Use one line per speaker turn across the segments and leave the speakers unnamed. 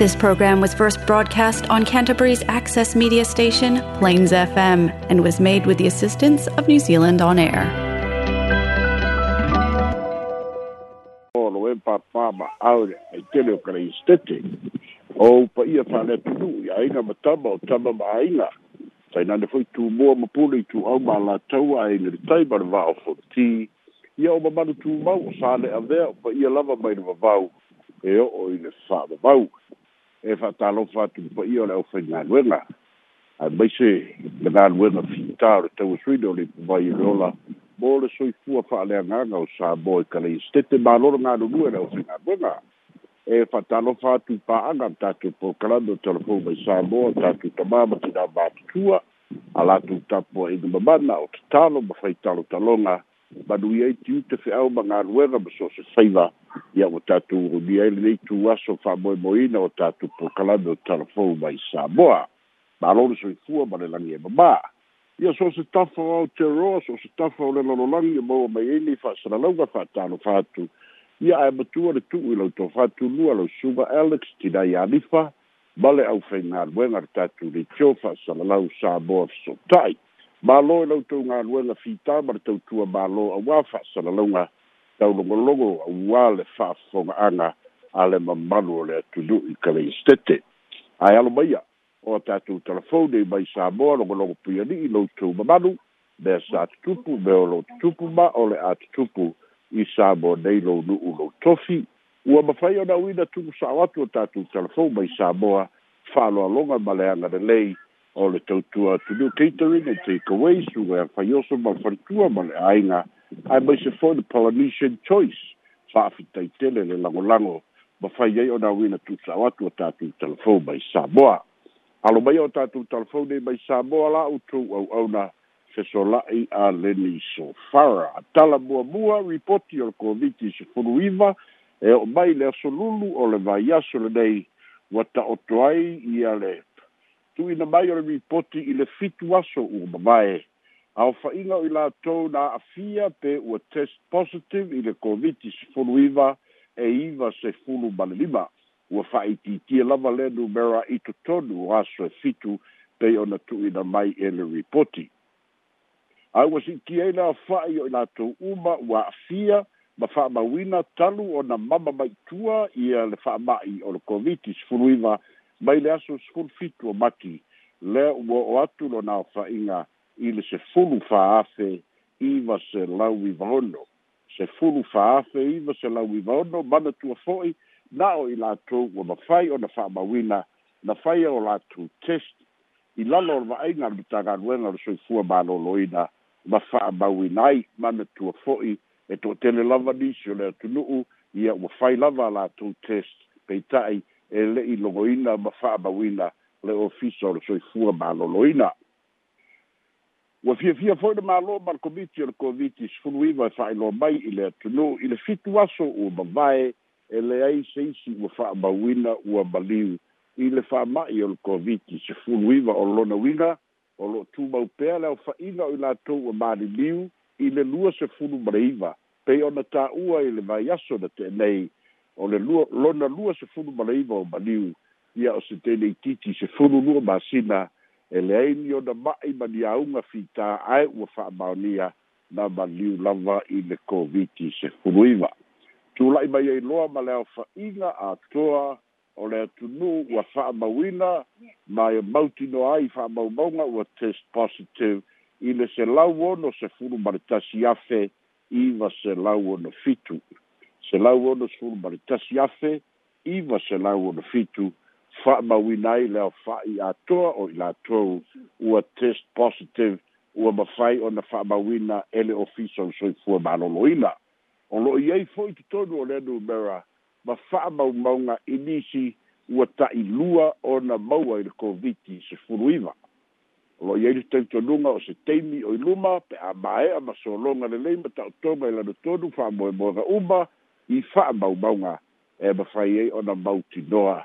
This program was first broadcast on Canterbury's access media station, Plains FM, and was made with the assistance of New Zealand On Air. ma
ia o sa lava mai e fa talo fa tu po io le ofenga luenga a bese le dan luenga fitar te u sui do le vai rola bole sui fu fa le nga o sa e kale stete ma lor na do due le ofenga luenga e fa talo fa tu pa anga ta ke po kala do talo fu be sa bo ta ke ta ti da ba tu a la tu ta po e do ba na o talo ba fa talo talonga manui ai tiu te feʻau ma galuega ma so se saiva ia ua tatou urumia ai lenei tuaso faamoemoeina o tatou pokalame o talafou mai samoa malole soifua ma le lagi e mamā ia so se tafa o aoteroa so se tafa o le lalolagi e maua mai ai nei faasalalauga faatalofa atu ia ae matua le tuu i lautou fatulua lau suga alex tinai alifa ma le ʻaufaigaluega le tatou leitio faasalalau samoa fesota'i malo e lautou galuega fita ma le tautua malo auā fa'asalalauga taulogologo auā le fa'afoga'aga a le mamalu o le atunu'i kaleistete ae alo maia o tatou telefone i mai sa moa logologo puiali'i loutou mamalu mea sa tutupu me o lou tutupu ma o le a tutupu i sa mo nei lou nu'u lou tofi ua mafai ona uina tugusa'o atu o tatou telefone mai sa moa fa'aloaloga ma leaga lelei o le tautua do catering e takeaways So, faioso ma fanitua ma le aiga ae mai se foi le polynesian choice fa'afitaitele le lagolago ma fai ai ona auina tu'usa'o atu o tatou telefou mai samoa alo mai o tatou telefou nei mai samoa la outou auauna fesola'i a leni sofara atala muamua report your Covid is sefulu iva e o mai le asolulu o le vaiaso lenei ua ta'oto ai ia le tu'uina mai o le ripoti i le fitu aso ua mavae o i latou na a'afia pe ua test positive i le koviti sefulu iva e iva sefulu ma le lima ua fa'aitiitia lava le numera i totonu o aso e fitu pei ona tu'uina mai e le ripoti ae ua si'itia ai le aofa'i o i latou uma ua a'afia ma fa'amauina talu ona mama maitua ia le fa'ama'i o le sefulu iva mai le aso sefulufitu o maki lea ua o atu lona afa'iga i le sefulu fa'afe iva se lau ivaono sefulu fa'afe iva se lau ivaono manatua fo'i na o i latou ua mafai ona fa'amauina na faia o latou test i lalo o va'aiga le tagaluega o le soifua malōlōina ma fa'amauina ai manatua fo'i e to'atele lava nisi o le atunu'u ia ua fai lava a latou test peita'i e i logoina ma fa'amauina le ofisa o le soifua malōlōina ua fiafia fo'i le mālō ma le komiti o le koviti sefuluiva e fa'ailoa mai i le atunuu i le fitu aso ua mavae e leai se isi ua fa'amauina ua maliu i le fa'ama'i o le koviti sefuluiva o lona uiga o lo'o tumau pea le aufa'ina o i latou ua maliliu i le lua sefulu ma le iva pei ona tā'ua i le vaiaso na nei o le lua lona lua se fulu malaiva o maniu ia o se tenei titi se fulu lua masina e leai ni ona ma'i maniauga fitā ae ua fa'amaonia na maliu lava i le koviti se fulu iva tula'i mai ai loa ma le aofa'iga atoa o le atunuu ua fa'amauina ma e mautino ai fa'amaumauga ua test positive i le selau ono se fulu ma le tasi afe iva selau ono fitu se lau ono sulu mali tasi afe, iwa se lau ono fitu, faa mawina i leo faa i atoa o i latou, ua test positive, ua mawhai o na faa mawina ele ofisa o soi fua malolo ina. O lo i ei fo i tutonu o lenu mera, ma faa mau maunga inisi, ua ta i lua o na maua i le COVID-19 se furu iwa. O lo i ei tutonu to nunga o se teimi o i luma, pe a mae a masolonga le leima ta o tonga i lana tonu, faa moe moe ga umaa, i fa mau mau nga e ma fai e ona mau ti noa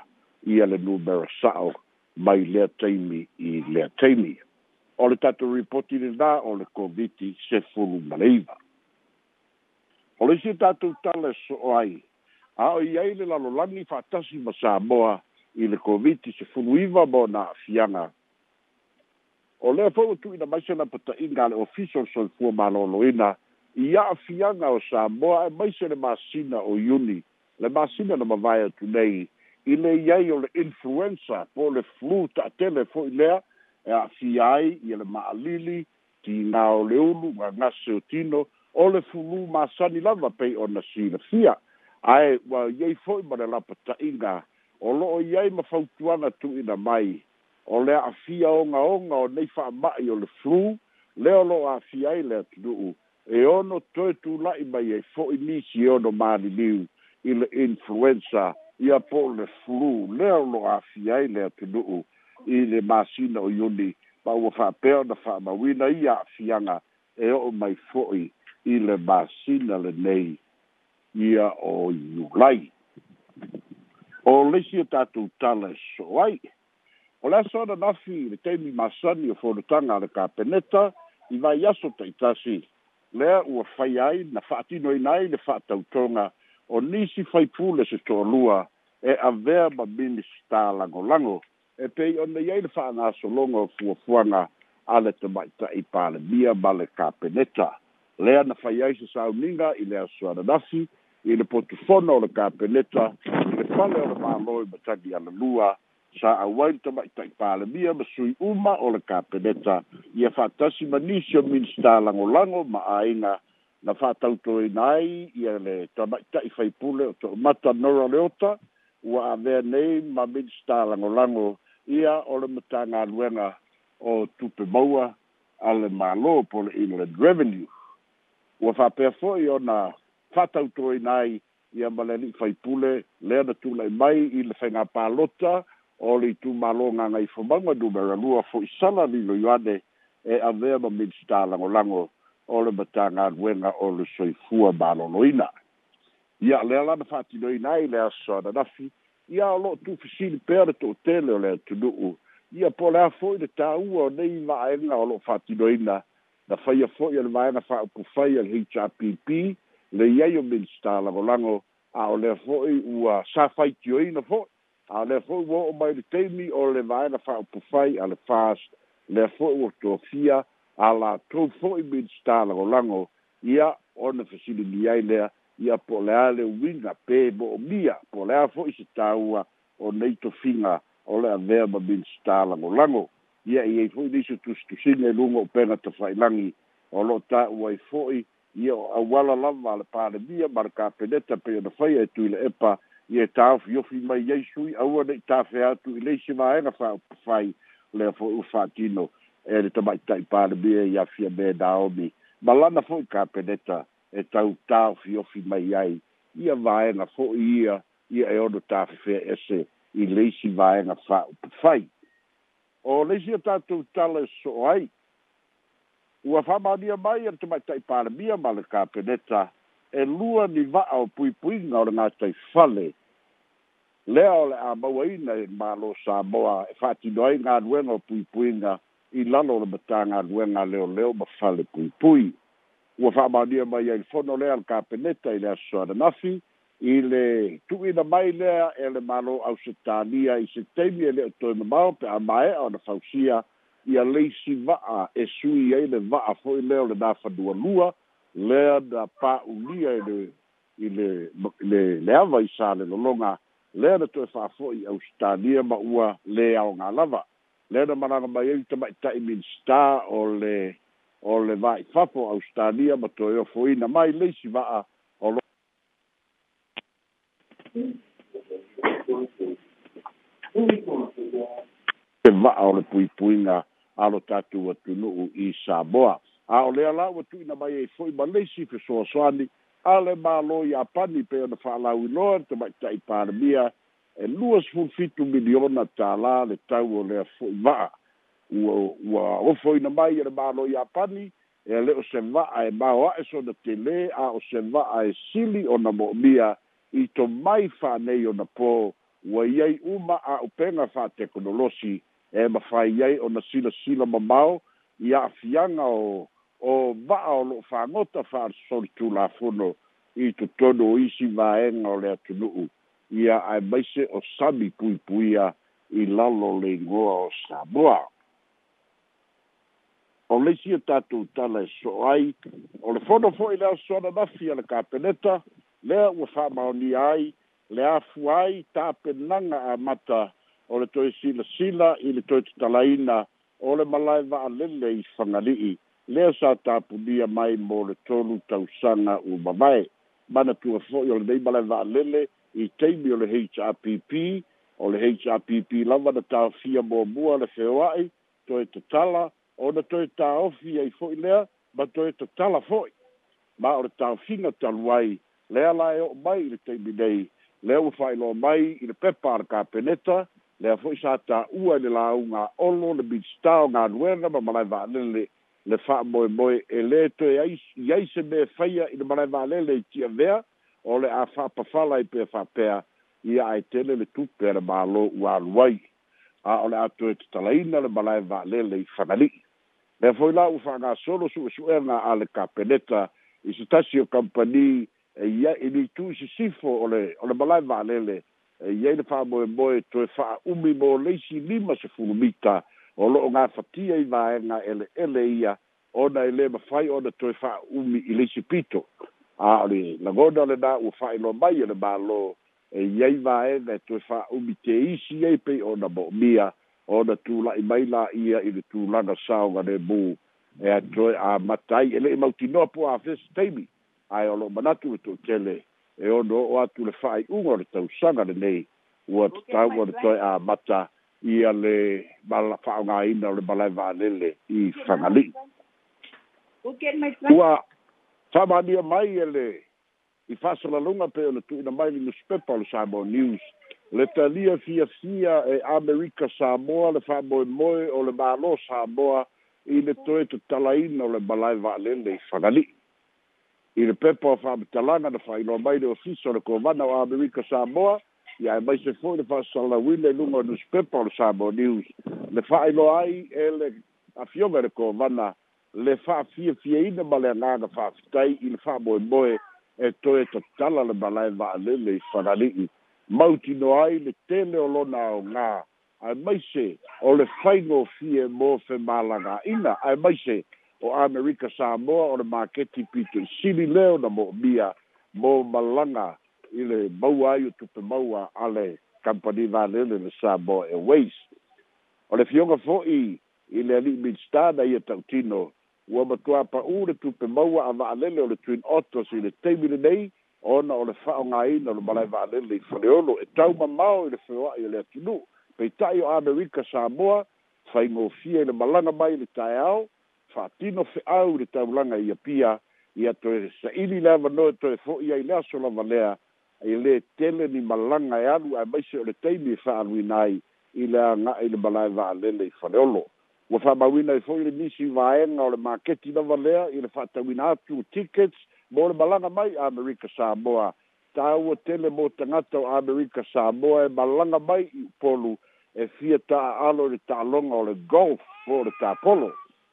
i ale nu mera sao mai lea teimi i lea teimi. O le tatu ripoti ni nā o le koviti se fulu maleiva. O le si tatu tala so ai, a o i aile lalo lani fatasi ma sa moa i le koviti se fulu iva mo na fianga. O le fau tu ina maise na pata inga le ofiso so i fua malolo ina, ia afiaga o sa moa e maise le masina o iuni le masina na mavae atu nei i le iai o le influenza po le flu taʻatele fo'i lea e aafia ai ia le maʻalili tinā o le ulu gagase o tino o le fulu masani lava pei ona silafia ae ua iai fo'i ma le lapataʻiga o lo'o i ai ma fautuaga tuuina mai o le aafia ogaoga o nei fa'amaʻi o le flu lea o lo'o aafia ai le atunuu e ono toe tulai mai ai fo'i nisi e ono maliliu i le influensa ia po le flu lea olo afia ai le atunu'u i le masina o iuni ma ua fa'apea ona fa'amauina ia afiaga e o'o mai fo'i i le masina lenei ia o iulai o lesi o tatou tala e so ai o le aso ona nafi le taimi masani o folotaga a le kapeneta i vai aso taitasi lea ua fai ai na fa'atinoina ai le fa'atautoga o nisi faipule se toalua e avea ma minista lagolago e pei o nei ai le fa'agasologa o fuafuaga a le tama'ita'i palemia ma le kapeneta lea na fai ai se sauniga i le asoananasi i le potofono o le kapeneta i le fale o le mālo i matagi alalua sa awai ta mai ta pala bia ma sui uma o le kapeneta ia fa tasi manisio min sta lango lango ma aina na fa tau to e nai ia le ta mai ta fai pule o to mata nora leota wa ave nei ma min sta lango lango ia o le matanga luenga o tupe maua ale malo po le inland revenue wa fa pe fo io na fa tau to e nai ia ma le fai pule le na tu mai i le fenga palota lota o le tu malonga ngai fomanga du bera lua fo isala ni lo yade e avea ma minsta lango lango o le batanga adwenga o le soifua balo loina. Ia lea lana fati loina i lea soa da nafi, ia o lo tu fisini pere to tele o lea tunu ia po lea foi le ta ua o nei maenga o lo fati loina, na faya foi ele maenga fa upu faya le HRPP, le iaio minsta lango lango, a o lea foi ua sa faiti oina foi, a le fo wo o mai te mi o le vai na fa o fai a le fas le fo o to fia a la to fo i bi sta la o lango ia o na fa si le mi ai le ia po le ale winga pe bo mia po le a fo i sta ua o nei to finga o le a ver ba bi sta la o lango ia i fo i disu tu tu si le lungo pe na to fai langi o lo ta ua e i fo i ia o a wala lava le pa le mia marka pe neta pe o na fai e tu le epa ia tāfiofi mai iai sui aua nei tafe atu i leisi vaega faapafai lea foi ua faatino e le tamaʻitaʻi palemia ia fia me naomi ma lana foʻi kapeneta e tau tāofiofi mai ai ia vaega foʻi ia ia e ono tafefea ese i leisi vaega faupafai o leisi a tatou tala e soo ai ua faamaonia mai a e le tamaʻitaʻi palemia ma le kapeneta e lua ni va'a o puipuiga o le gatai fale lea o le a mauaina e mālo samoa e fa'atino ai galuega o puipuiga i lalo o le matāgaluega a leoleo ma fale puipui ua fa'amaonia mai ai fono lea le kapeneta i le asosoananafi i le tu'uina mai lea e le mālo ausetania i setemi e lea toe mamao pe amae'a ona fausia ia leisi va'a e sui ai le va'a fo'i lea o le na fanualua lea na pa'ulia ele i le le leava i sa le lologa lea na toe fa'afo'i austalia ma ua le aoga lava lea na malaga mai ai tama ita'i minista o le o le va'ifafo austalia ma toe ofoina mai leisi va'a o lo te va'a o le puipuiga alo tatou atunu'u i saboa a o lea lau atu ina mai ai e foʻi ma leisi fesoasoani a le mālo i apani pe ona fa'alauinoa te maʻitaʻi palemia e lua sefulu fitu miliona tālā le tau o lea foʻi va'a ua ua ofo ina mai e le mālo i apani e le o se va'a e mao a'e sona telē a o se va'a e sili ona mo'omia i tomai fa'anei ona pō ua i ai uma a upega fa'ateknolosi e mafai ai ona silasila mamao ia afianga o o va'a o lo'o fāgota fa'asolitulafono i totonu o isi vaega o le atunu'u ia ae maise o sami puipuia i lalo leigoa o samoa o leisi o tatou tala e so'o ai o le fono fo'i le asoana nafi a le kapeneta lea ua fa'amaonia ai le afu ai tapenaga amata o le toe silasila i le toe tatalaina o le malae va'alele i fagali'i lea sa tapunia mai mo le tolu tausaga ua mamae mana tua fo'i o lenei malai va'alele i taimi o le hrpp o le hrpp lava na tafia muamua le feoa'i toe tatala ona toe taofi ai fo'i lea ma toe tatala fo'i ma o le taofiga talu ai lea la e o'o mai i le taimi nei lea ua fa'ailoa mai i le pepa a le kapeneta lea fo'i sa ta'ua i le lauga a'olo le minstao galuega ma malai va'alele le fa moe moe e le to e ai se me faia i le marae valele i tia vea o le a fa pafala i pe fa pea i a e tele le tupe le malo ua luai a o le ato e te talaina le marae valele i fanali le foi la ufa nga solo su e su erna a le kapeneta i se tasio kampani e ia i ni tu si sifo o le o le marae valele e ia i le fa moe moe to e fa umi mo leisi lima se fulumita e o lo'o gafatia i vaega ele'ele ia ona e lē mafai ona toe fa'aumi i leisipito pito a o le lagona o lenā ua fa'ailoa e mai e le mālō e iai vaega e toe fa'aumi te isi ai pei ona mo'omia ona tula'i mai la ia i le tulaga saoga lemū e atoe amata e e ai e le'i mautinoa po afesi taimi ae o lo'o manatu le to'utele e ono o'o atu le fa'ai'uga o le tausaga lenei ua tatau ona toe amata ia le balafa'aogāina o le balae valele i fagali'i ua fa'amalia mai e le i fa'asalaloga pe o le tu'uina mai le newspepa o le samoa news le talia fiafia e amerika samoa le fa'amoemoe o le mālō samoa i le toe tatalaina o le balae va'alele i fagali'i i le pepa o fa'amatalaga na fa'ailoa mai le ofisa o le kovana o amerika samoa ia e maise foʻi le faasalalauina i luga o newspaper o le sabo news le faailoa ai e le afiova le kovana le faafiafiaina ma le agaga faafitai i le faamoemoe e toe tatala le malae vaalele i fanali'i mautino ai le tele o lona aogā ae maise o le faigofie mo femālagaina ae maise o amerika samoa o le maketi pitoisili lea ona moomia mo malaga mo ile le maua ai o tupe maua ale le kampani valele le sabo airways o le fioga fo'i i le ali midstana ia tautino ua matuā pa'u le tupe maua a va'alele o le twin autos i le taimi lenei ona o le fa'aogāina o le malai va'alele i faleolo e tau mamao i le feoa'i o le atunu'u peita'i o amerika samoa faigofia i le malanga mai le taeao fa'atino fe'au i le taulaga ia pia ia toe sa'ili le avanoe toe fo'i ai le aso lava lea e le teme ni malanga ya e lu a maise o le teimi e faa alui nai i le anga i va alele i faleolo. Wa faa ba e i so le nisi va enga o le maketi lava lea i le faa tawina atu tickets mo le malanga mai america Amerika Samoa. Ta ua teme mo tangata o america Samoa e malanga mai i e fia ta alo le talonga o le golf po ta polo.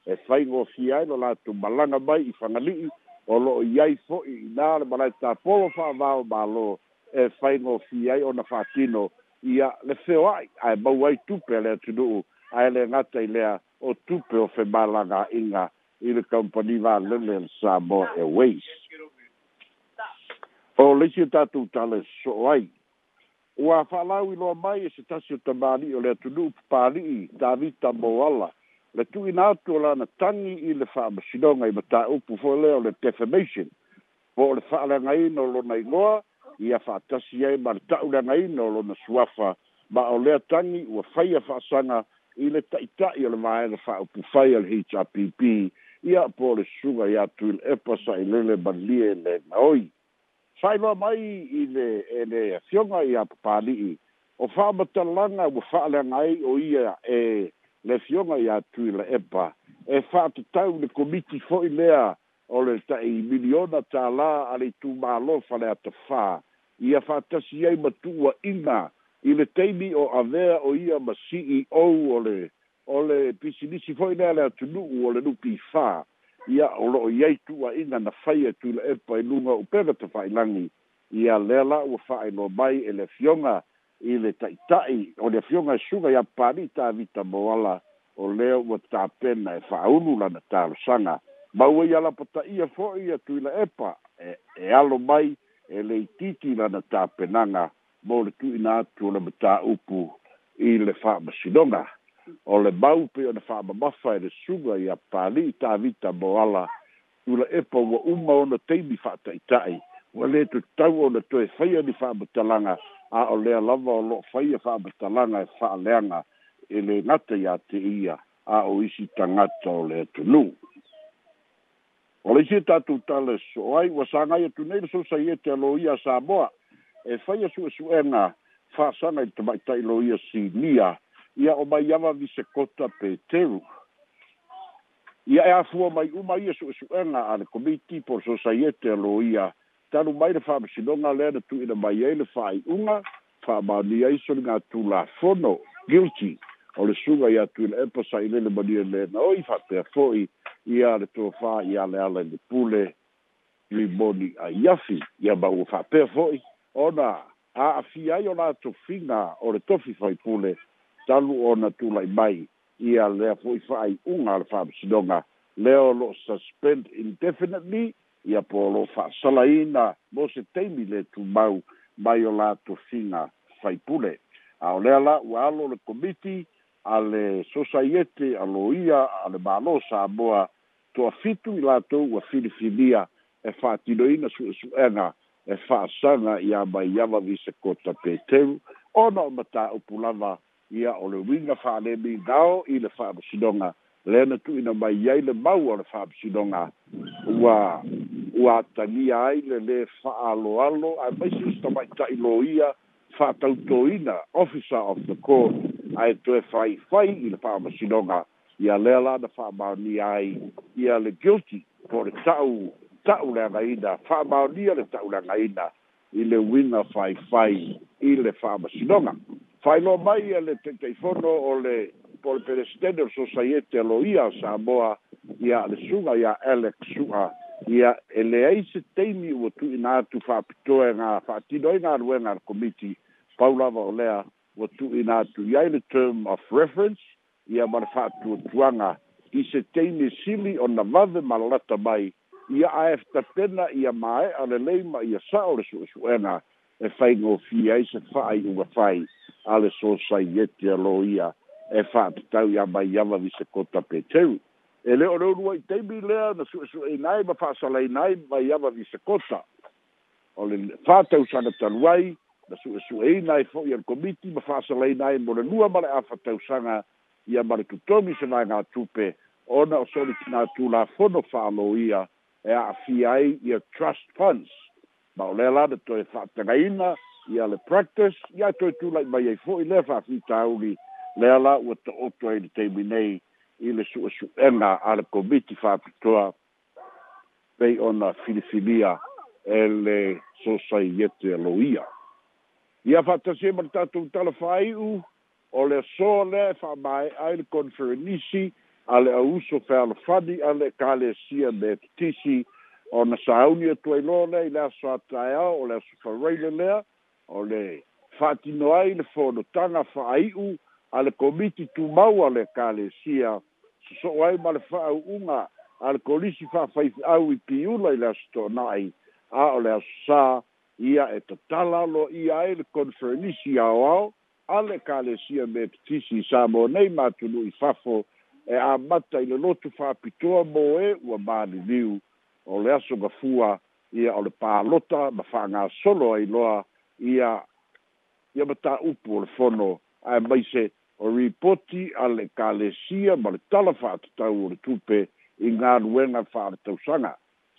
E whaingo fia e la tu malanga mai i whangalii o lo'o iai fo'i inā le malai tapolo fa'avao mālō e faigofi ai ona fa'atino ia le feoa'i ae mau ai tupe lea tunu'u ae le gata i lea o tupe o femālagā'iga i le kompani valele le samoa airways o leisi o tatou tale so'o ai ua fa'alau iloa mai e se tasi o tamāli'i o lea tunu'u papali'i tavita mo ala le tu ina tu la na tangi il le fa ma si donga i mata upu fo le le defamation po le fa la ngai no lo na ingoa i a fa tasi e ma ta u la ngai no lo na suafa ma o le tangi u fa ia fa sanga i le ta ita i le mai le fa upu fa i le HRPP i a po le suga i a tu il epa sa i lele ma lie le na oi fai lo mai i le e le fionga i a papali i o fa ma talanga u fa la ngai o ia e eh, le fioga iā tui la epa e fa fa'atatau le komiti fo'i lea o le ta'i miliona tālā a le itumālofa le atafā ia fa'atasi ai ma tu'uaʻiga i le taimi o avea o ia ma ceo o le o le pisinisi fo'i lea le nu o le lupifā ia o lo'o i ai tu'uaʻiga na fai faia e tui la epa i luga upega tafa'ailagi ia lea la ua fa'ailoa mai e le fioga ile le taʻitaʻi o le afioga e suga ia palii tavita moala o lea ua tapena e fa'aulu lana talosaga ma ua ia lapataʻia fo'i atu i la epa e, e alo mai e leitiiti lana tapenaga mo le tuuina atu o le ile i le fa'amasinoga o le mau pei ona fa'amamafa e le suga ia palii tavita moala i la epa ua uma ona teimi o le lē tutau ona toe faia ni fa'amatalaga a o lea lava o lo lo'o faia fa'amatalaga e fa'aleaga e, e le gata iā te ia a o isi tangata o le tunu. o le isi e tatou tala so ai ua sāgai atu nei le sousai e te aloia a samoa e faia su'esu'ega fa'asaga i le tama'ita'i loia si mia ia o mai ava visekota peteru ia e afua mai uma ia su'esu'ega a le komiti po le sosai loia te aloia talu mai le fa'amasinoga lea na tu'uina mai ai le fa'ai'uga fa'amaoni ai so le gatulafono guilty o le suga iā tuila epa saʻilai le mania lena oi fa'apea fo'i ia le tofā iā i le pule limoni aiafi ia ma ua fa'apea fo'i ona a'afi ai o latou figa o le tofi faipule talu ona tula'i mai ia lea fo'i fa'ai'uga a le fa'amasinoga lea o lo'o suspend indefinitely ia po lo fa salaina mo se teimi le tu mau mai o la to singa fai pule a ole ala wa alo le komiti ale sosaiete alo ia ale malo sa boa to afitu i la to wa filifilia e fa tidoina su su ena e fa sanga ia ba ia va vise kota peteu ona o mata o pulava ia o le winga fa le mi dao i le fa bisidonga lena tu ina mai yai le mau ar fab sidonga wa ua atagia ai le lē fa'aaloalo ae maisista maita'iloia fa'atautoina officer of the court ae toe faifai i le fa'amasinoga ia lea la na fa'amaonia ai ia le guilty po le ta'u ta'u leagaina fa'amaonia le ta'u leagaina i le uina faifai i le fa'amasinoga fa'ailoa mai ia le taitaifono o le po le peresitene o le sosaiete aloia o samoa ia le suga ia alex su'a ia e leai se teimi ua tu'i na atu fa'apitoa e ga fa'atinoai galuega a le komiti pau lava o lea ua tu'i na le term of reference ia ma le fa'atuatuaga i se teimi sili o na wave ma lata mai ia ae fetapena ia mae'a lelei ma ia sa'o le su'esu'ega e faigofi ai se fa'ai ua fai a le sosaiete alo ia e fa'apitau ia mai iava visekota peteru e le o leo lua i teimi lea na suʻesuʻe inai e ma faasalainai ma iava visekota o le fatausaga talu ai na suʻesuʻeina e ai fo'i ale komiti ma faasalainai mo le lua ma le a fatausaga ia ma le totogi se vaega tupe ona o solitinā tulafono fa'aloia e a'afia ai ia trust funds ma o lea la na toe fa'atagaina ia le practice ia toe tula'i mai ai fo'i lea fa'afitauli lea la ua to'oto ai le taimi nei i le suʻesuʻega a le komiti fa'apitoa pei ona filifilia e le sosai iete e loia ia fa'atasi e ma le tatou talafaai'u o le asoa lea e fa'amae'a i le konferenisi a le auso fealofani a le ekalesia me ptisi ona sauni atua iloa lea i le aso ataeao o le aso faraile lea o le fa'atino ai le fonotaga fa'ai'u ale komiti tu mau ale kale sia so so ai mal fa unga al kolisi fa fa au i pi ula i lasto nai a ole sa ia e to tala lo ia el konferensi ao ao ale kale sia me tisi sa mo nei ma tu lui fafo e a mata i le lotu fa pitoa mo e ua mali liu o le aso gafua ia o le pālota ma fa ngā solo ai loa ia ia mata upu o le fono ai mai se o ripoti a le kalesia ma le tala o tupe i galuega fa'aletausaga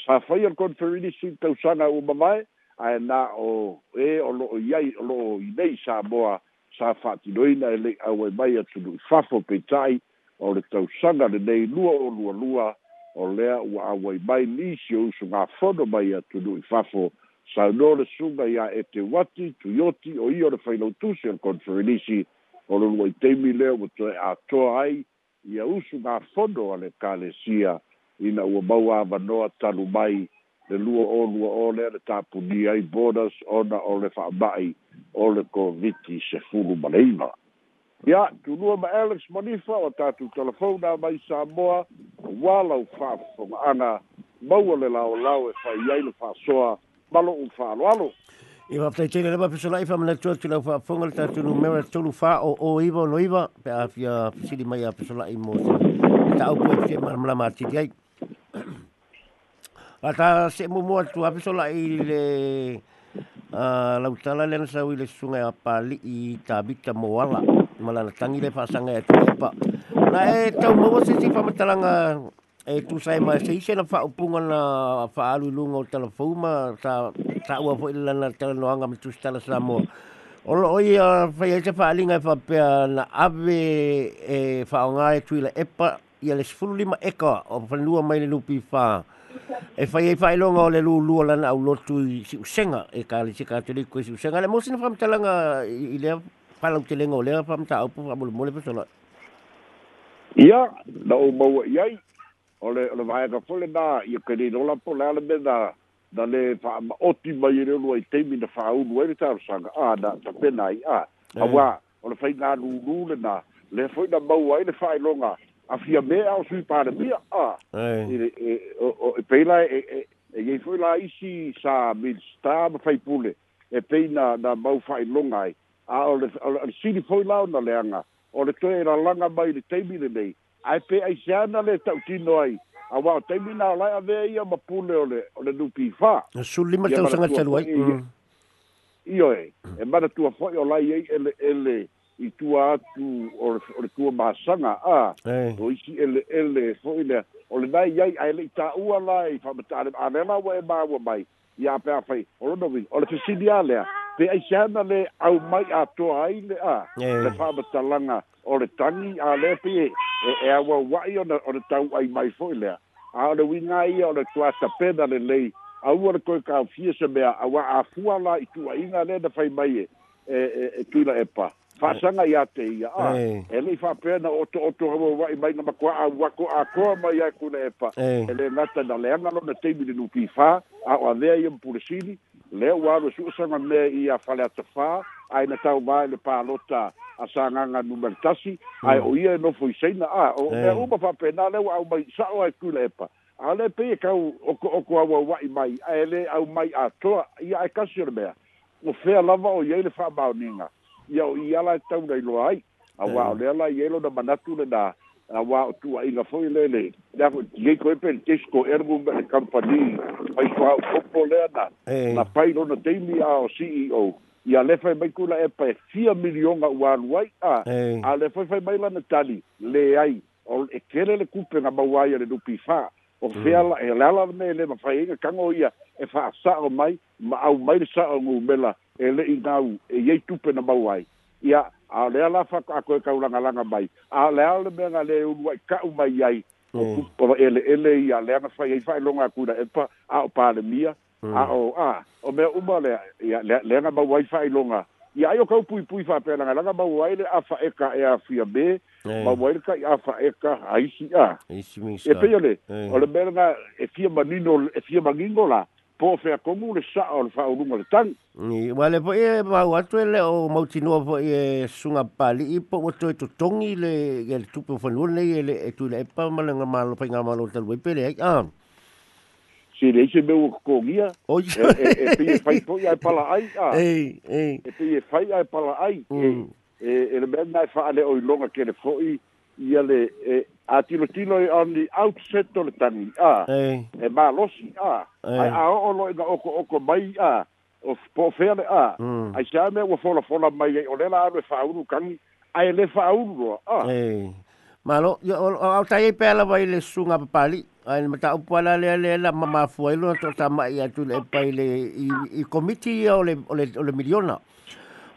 sa faia le conferenisi tausaga ua mavae ae na o e o lo'o iai o lo'o i nei sa moa sa fa'atinoina e le'i auai mai atunu i fafo peita'i o le tausaga lenei lua o lualua o lea ua auai mai nisi o uso gafono mai atunu i fafo saunō le suga iā e te wati tuioti o ia o le failautusi o le conferenisi o lo lua i teimi leo mo toe a toa ai ia usu ngā fono a le kālesia i na ua mau a manoa talu mai le lua o lua o lea le tāpuni ai borders ona o le whaamai o le koviti se fulu maleima. Ia, tu lua ma Alex Monifa o tātu telefona mai Samoa o wālau whaafonga ana maua le lao lao e whai
iai le whaasoa malo un whaaloalo. I wa ptai tere lewa pisola i whamana tua tila wha whonga le tātunu mewa tolu fa o o iwa no iwa pe a fia siri mai a pisola i mō te ta au koe fia maramala mātiri ai. A tā se mō mō atu a pisola i le lautala le nasau i le sunga a pāli i tābita moala malana tangi le whasanga e tuepa. Na e tau mō se si whamatalanga e tu sai mai se ise na fa upunga na fa lunga o telefoma sa sa ua fo ila na tele noanga mi tu stala sa mo Olo oi a fa ia fa alinga fa e pe na ave e fa e tuila epa ia le sfulu lima eka o fa mai le lupi fa e fa ia fa ilonga o le lu lu la na lotu si usenga e ka le sika tele ko si usenga le mo sina i lea fa lau telenga o le fa au
pu fa mo le pe sala Ia, na o maua iai, ole ole vai ka fole da io che ri rola po la be da da le fa otti mai e re lo ai temi da fa u lo e ta sa a da da pe nai a eh. a wa ole fai na lu lu le na le foi da bau ai ile fai longa a fia me au sui pa de bia a eh. e o e pe la e e e foi la isi sa bil sta ba fai pule e pe da bau fai longa a ole ole si di foi la na le anga ole to era langa ba ile temi de nei ai pe ai sana le tau tino ai a wa te mina lai a ve ia ma
pule ole ole du pi fa na su lima tau sanga tau ai io
mm. e e mana tua fo io lai ai ele ele i tua atu o le tua masanga a o isi ele ele fo ina o le nai ai ai le ta ua lai fa mata ale a nema wa e ma wa mai ia pe a fai o lo no vi o le fisidi a lea pe ai sana le au mai a to ai le a le fa ba langa o le tangi a le pe e e a wa wa o na o le tau ai mai fo le a le wi i o le tua sa pe le lei a u ko ka fie se me a wa a fu ala i tu ai le da fai mai e e e e, e pa fa sanga ya te ia a e, e, e le fa pena na o to o to ho wa i mai na ma a wa ko a ko mai ai ku e pa e le na ta le anga lo na te mi le nu fa a o a ve ai le ua alu e suʻusaga mea i a fale atafā ae na taumā e le palota a sagaga numa le tasi ae mm. o ia e nofo isaina a ea eh. e uma faapena le ua au mai saʻo ae kuila epa a le pei e kau oko oko auauaʻi mai ae lē au mai atoa ia ae kasi o le mea o fea lava o iai le faamaoniga ia o i ala e taunailoa ai auaʻo eh. lea la iai lona manatu lenā awa tu ai na foi lele da ye ko pen tesco ergo ba company ai fa popo lena na pai no na temi a o ceo ya le fai mai kula e pa 4 milion a wa wai a a le fai e fai mai la na tali le ai o e kere le kupe na bawai le do pifa o fela mm. e la la me le ma fai ga kango ia e fa sa o mai ma au mai sa o mela e le inau e ye tupe na bawai ya a le ala fa a ko ka ulanga langa mai a le ala me nga le un wai ka mai ai mm. o ele ele i a le ana fa ai fa longa ku da e pa a o pa le mia a mm. o a o me u ba le le nga ba wai fa longa i ai o ka pui pui fa pe nga langa ba wai le a fa e ka e a fi a be mm. ma wai ka i a fa e ka ai si a e si mi sa e pe ele o le me nga e fi a manino e fi a mangingola po fe a komu le sa o le fa o
lunga le tang. Ni, wa le po e mau atu ele o mautinua po e sunga pali i po watu e tutongi le e le tupu fanua le e le e tu le epa ma le nga malo pa inga malo le talu epe le eki a.
Si le ise meu o kongia. O E pi e fai e, e po i ai pala ai a. E pi e fai ai pala ai. E, mm. e le mea nai fa ale o longa ke le fo i. Ia le e a tino tino i on the outset o le tangi a e ma losi a a o lo ga oko oko mai a o po fele a hmm. ai sa me wa fola fola mai e o le la ave fa uru kangi ai le fa uru a
ma lo o au tai pe la vai le sunga pa pali ai le mata upo la le le la mama fuai lo to ta mai a tu le pa i le i komiti o le o le o le miliona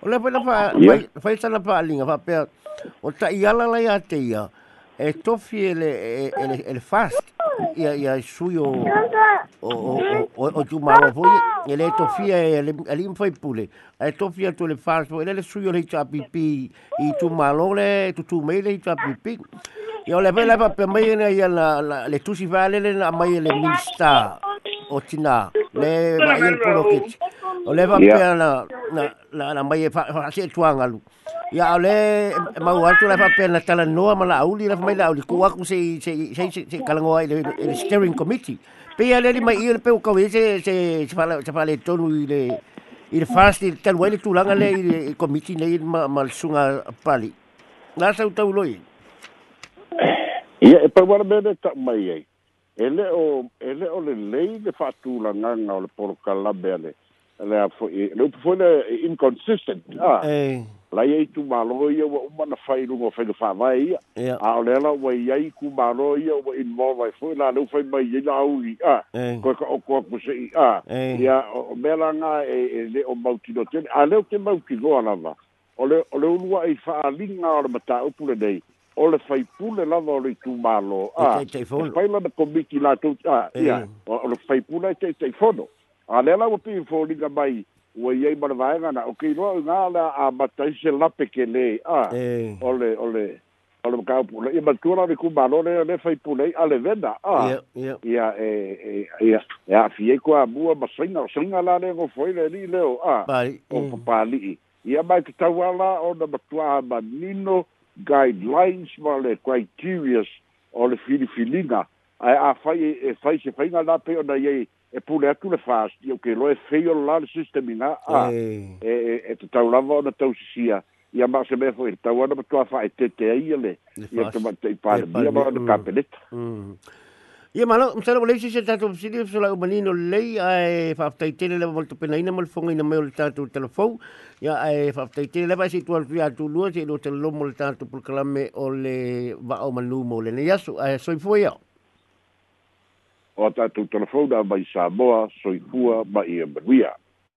o le pa la fa fa sa la pa linga fa pe o ta i ala la ya te ya esto fieles, el, eh, eh, el, el fast y, y, el suyo, o, o, o, o tu mamá, el esto fieles, el, el infaipule, esto fieles tu el fast, el suyo le echa pipí, y tu malo le tu tu me le echa pipí. Y ahora ve la papel, me viene ahí la, la, la, la, la, la, la, la, la, la, la, la, la, le va el polo kit o le va pia na na na na mai e fa ha se tuanga lu ya le ma u alto le va pia na tala no ma la uli la mai la uli ku aku se se se se kalango ai le steering committee pe ya le mai il pe u ka e se se se fa le to i le il fast il tal wel tu langa le committee le ma mal sunga pali na sa u tau loi
ya e pa war bebe ta mai ai ele o ele o le lei le fatu la nganga o le por calabe ale ele foi ele foi le inconsistent ah la ye tu malo ye o mana fai lu o fai fa vai a o le la o ye ku malo ye o in mo vai foi la no foi mai ye la u a ko ko ko ku se a ya o bela nga e, e le o mauti do ten a le o ke mauti go ala va o le o le u wa i fa linga o mata o pu le dei o le faipule lava o le itumālo apaila ah, e na komiti latou aia ah, o le faipule ta taifono a lea lau pei foliga mai ua iai ma le vaega na okei loa iga le a mataise lape kelē a ah, o le o le o le makaupula ia matua la o le itumālo le le faipule ai a le vena a ya ya ia e, e aafiai ko amua ma saiga o saiga la le gofoai le alii leo a o mm. papali'i ia mae tatau ala ona matua amanino guidelines ma le criteria o le filifiliga ae a fai e fai se faiga la pe ona iai e pule atu le fasti o ke loe fei o la le sistemiga a e e tatau lava ona tausisia ia ma se mea foi le tau ana matoa faaetete ai ia le ia tamataʻi palemia ma ona mm. kapeleta mm.
Ia malo, msala wale si se tatu psili so la umanino lei ai fa taitele le volto pena ina mal fonga ina meo tatu telefon ia ai fa taitele va si tual tu atu lua si no te lo mol tatu por clame o le va o manu mo le ia so ai soi foi ia o tatu telefon da vai sa boa soi fua ba ia beria